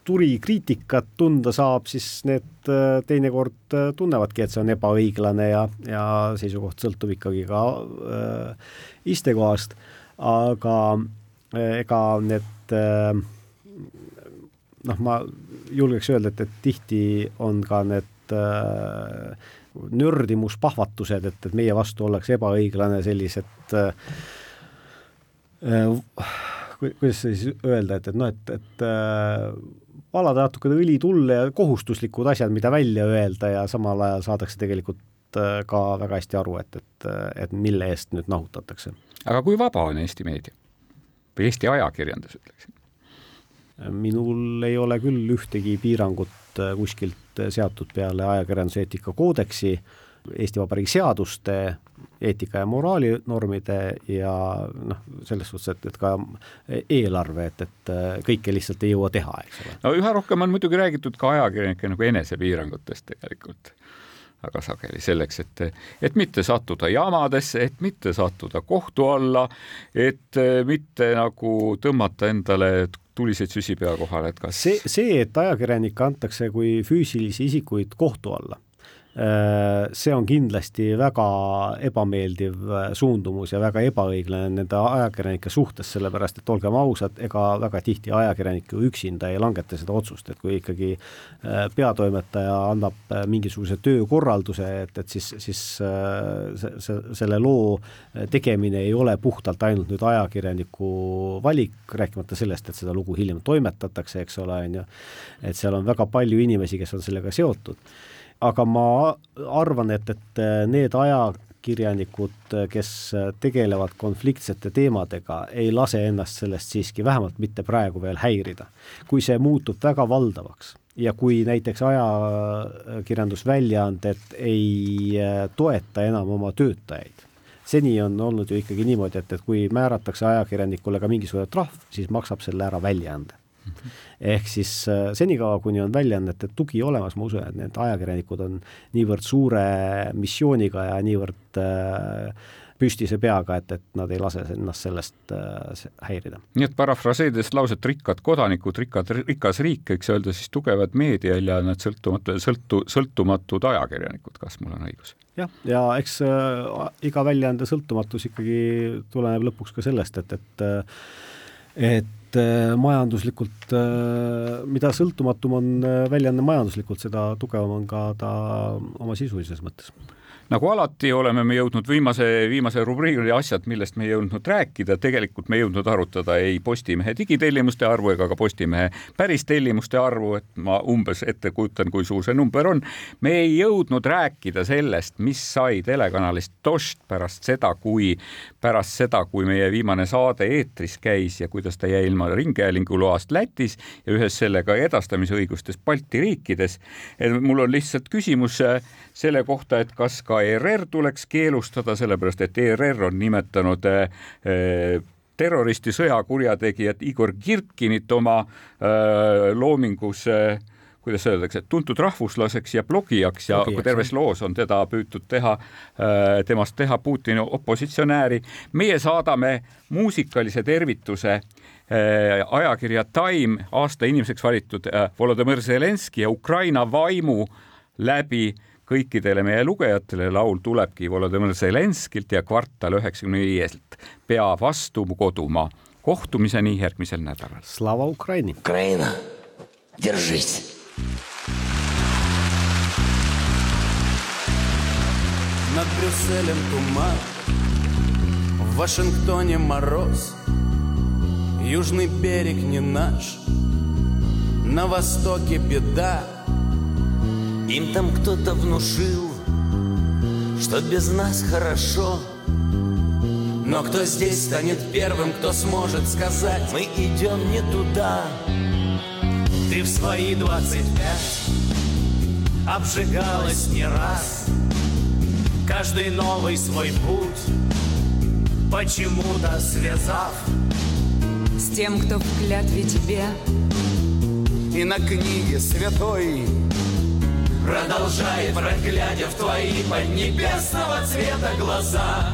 turi kriitikat tunda saab, siis need äh, teinekord äh, tunnevadki, et see on ebaõiglane ja, ja seisukoht sõltub ikkagi ka äh, istekohast aga eh, ega need eh, noh, ma julgeks öelda, et, et tihti on ka need äh, nördimuspahvatused, et, et meie vastu ollakse ebaõiglane, sellised kuidas siis öelda, et, et noh, et, et valada natukene õli tulle ja kohustuslikud asjad, mida välja öelda ja samal ajal saadakse tegelikult ka väga hästi aru, et, et, et mille eest nüüd nahutatakse. Aga kui vaba on Eesti meedia või Eesti ajakirjandus, ütleksin? minul ei ole küll ühtegi piirangut äh, kuskilt seatud peale ajakirjanduseetika koodeksi äh, Eesti Vabariigi seaduste, eetika ja moraalinormide ja noh, selles suhtes, et, et ka eelarve, et, et kõike lihtsalt ei jõua teha, eks ole. no üha rohkem on muidugi räägitud ka ajakirjanike nagu enesepiirangutest tegelikult väga sageli selleks, et, et mitte sattuda jamadesse, et mitte sattuda kohtu alla, et mitte nagu tõmmata endale tuliseid süsi pea kohale, et kas see, see, et ajakirjanikke antakse kui füüsilisi isikuid kohtu alla see on kindlasti väga ebameeldiv äh, suundumus ja väga ebaõiglane nende ajakirjanike suhtes, sellepärast et olgem ausad, ega väga tihti ajakirjanik ju üksinda ei langeta seda otsust, et kui ikkagi äh, peatoimetaja annab mingisuguse töökorralduse, et, et siis, siis see, see, selle loo tegemine ei ole puhtalt ainult nüüd ajakirjaniku valik, rääkimata sellest, et seda lugu hiljem toimetatakse, eks ole, on ju, et seal on väga palju inimesi, kes on sellega seotud aga ma arvan, et, et need ajakirjanikud, kes tegelevad konfliktsete teemadega, ei lase ennast sellest siiski, vähemalt mitte praegu veel häirida. kui see muutub väga valdavaks ja kui näiteks ajakirjandusväljaanded ei toeta enam oma töötajaid, seni on olnud ju ikkagi niimoodi, et, et kui määratakse ajakirjanikule ka mingisugune trahv, siis maksab selle ära väljaande ehk siis äh, senikaua, kuni on väljaannete tugi olemas, ma usun, et need ajakirjanikud on niivõrd suure missiooniga ja niivõrd äh, püstise peaga, et, et nad ei lase ennast sellest äh, häirida. nii et parafraseerides lauset rikkad kodanikud, rikkad, rikas riik, eks öelda siis tugevad meedial ja need sõltumatu, sõltu, sõltumatud ajakirjanikud, kas mul on õigus? jah, ja eks äh, iga väljaande sõltumatus ikkagi tuleneb lõpuks ka sellest, et, et et et äh, majanduslikult, äh, mida sõltumatum on äh, väljaanne majanduslikult, seda tugevam on ka ta oma sisulises mõttes nagu alati oleme me jõudnud viimase, viimase rubriigi asjad, millest me ei jõudnud rääkida, tegelikult me ei jõudnud arutada ei Postimehe digitellimuste arvu ega ka Postimehe päris tellimuste arvu, et ma umbes ette kujutan, kui suur see number on. me ei jõudnud rääkida sellest, mis sai telekanalist Dost pärast seda, kui, pärast seda, kui meie viimane saade eetris käis ja kuidas ta jäi ilma ringhäälingu loast Lätis ja ühes sellega edastamisõigustes Balti riikides. mul on lihtsalt küsimus selle kohta, et kas ka ERR tuleks keelustada, sellepärast et ERR on nimetanud äh, terroristi sõjakurjategijat Igor Kirkinit oma äh, loomingus äh, kuidas öeldakse, tuntud rahvuslaseks ja blogijaks ja Blogijaks, terves loos on teda püütud teha, temast teha Putini opositsionääri. meie saadame muusikalise tervituse ajakirja Time aasta inimeseks valitud Volodõmõr Zelenski ja Ukraina vaimu läbi kõikidele meie lugejatele laul tulebki Volodõmõr Zelenskilt ja kvartal üheksakümne viieselt. pea vastu mu kodumaa. kohtumiseni järgmisel nädalal. Slava Ukraini. Ukraina, держись. Над Брюсселем туман, в Вашингтоне мороз, Южный берег не наш, на востоке беда, Им там кто-то внушил, что без нас хорошо. Но кто здесь станет первым, кто сможет сказать, мы идем не туда. Ты в свои двадцать пять обжигалась не раз. Каждый новый свой путь почему-то связав С тем, кто в клятве тебе И на книге святой Продолжает, проглядя в твои поднебесного цвета глаза.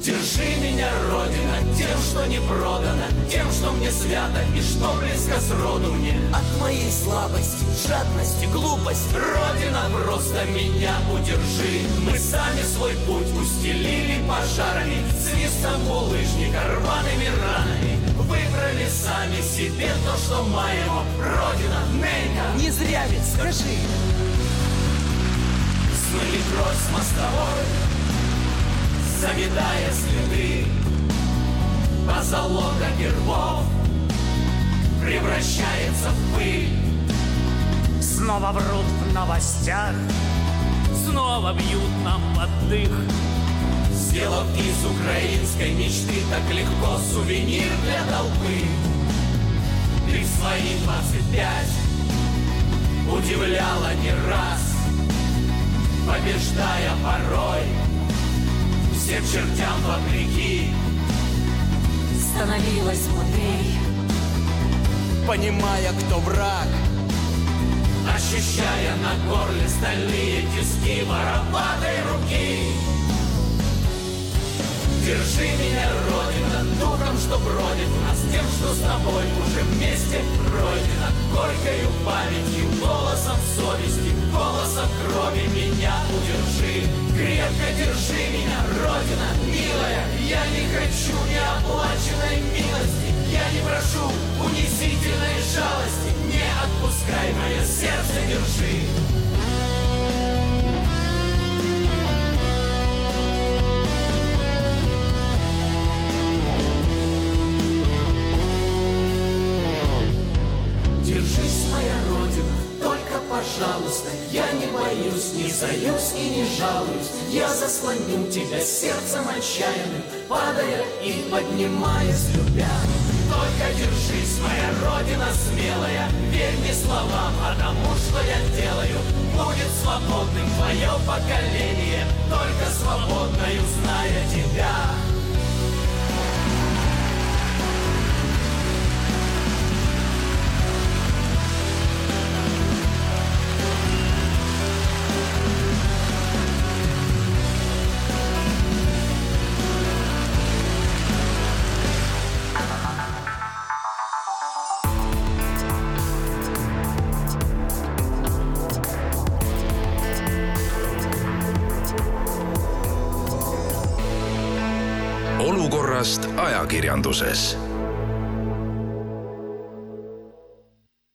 Держи меня, Родина, тем, что не продано Тем, что мне свято и что близко с роду мне. От моей слабости, жадности, глупости Родина, просто меня удержи. Мы сами свой путь устелили пожарами Свистом булыжника, рваными ранами. Выбрали сами себе то, что моего Родина, Ненька Не зря ведь, скажи Смыли кровь с мостовой Заметая следы. Позолота гербов Превращается в пыль. Снова врут в новостях Снова бьют нам под дых. Сделав из украинской мечты так легко сувенир для толпы. Ты в свои 25 удивляла не раз Побеждая порой всем чертям вопреки. Становилась мудрей. Понимая, кто враг Ощущая на горле стальные тиски вороватой руки. Держи меня, Родина, духом, что бродит в нас Тем, что с тобой уже вместе пройдено. Горькою памятью, голосом крови меня удержи. Крепко держи меня, Родина, милая. Я не хочу неоплаченной милости. Я не прошу унизительной жалости. Не отпускай мое сердце, держи пожалуйста Я не боюсь, не заюсь и не жалуюсь. Я заслоню тебя сердцем отчаянным Падая и поднимаясь, любя. Только держись, моя родина смелая Верь мне словам, а тому, что я делаю. Будет свободным твое поколение Только свободною зная тебя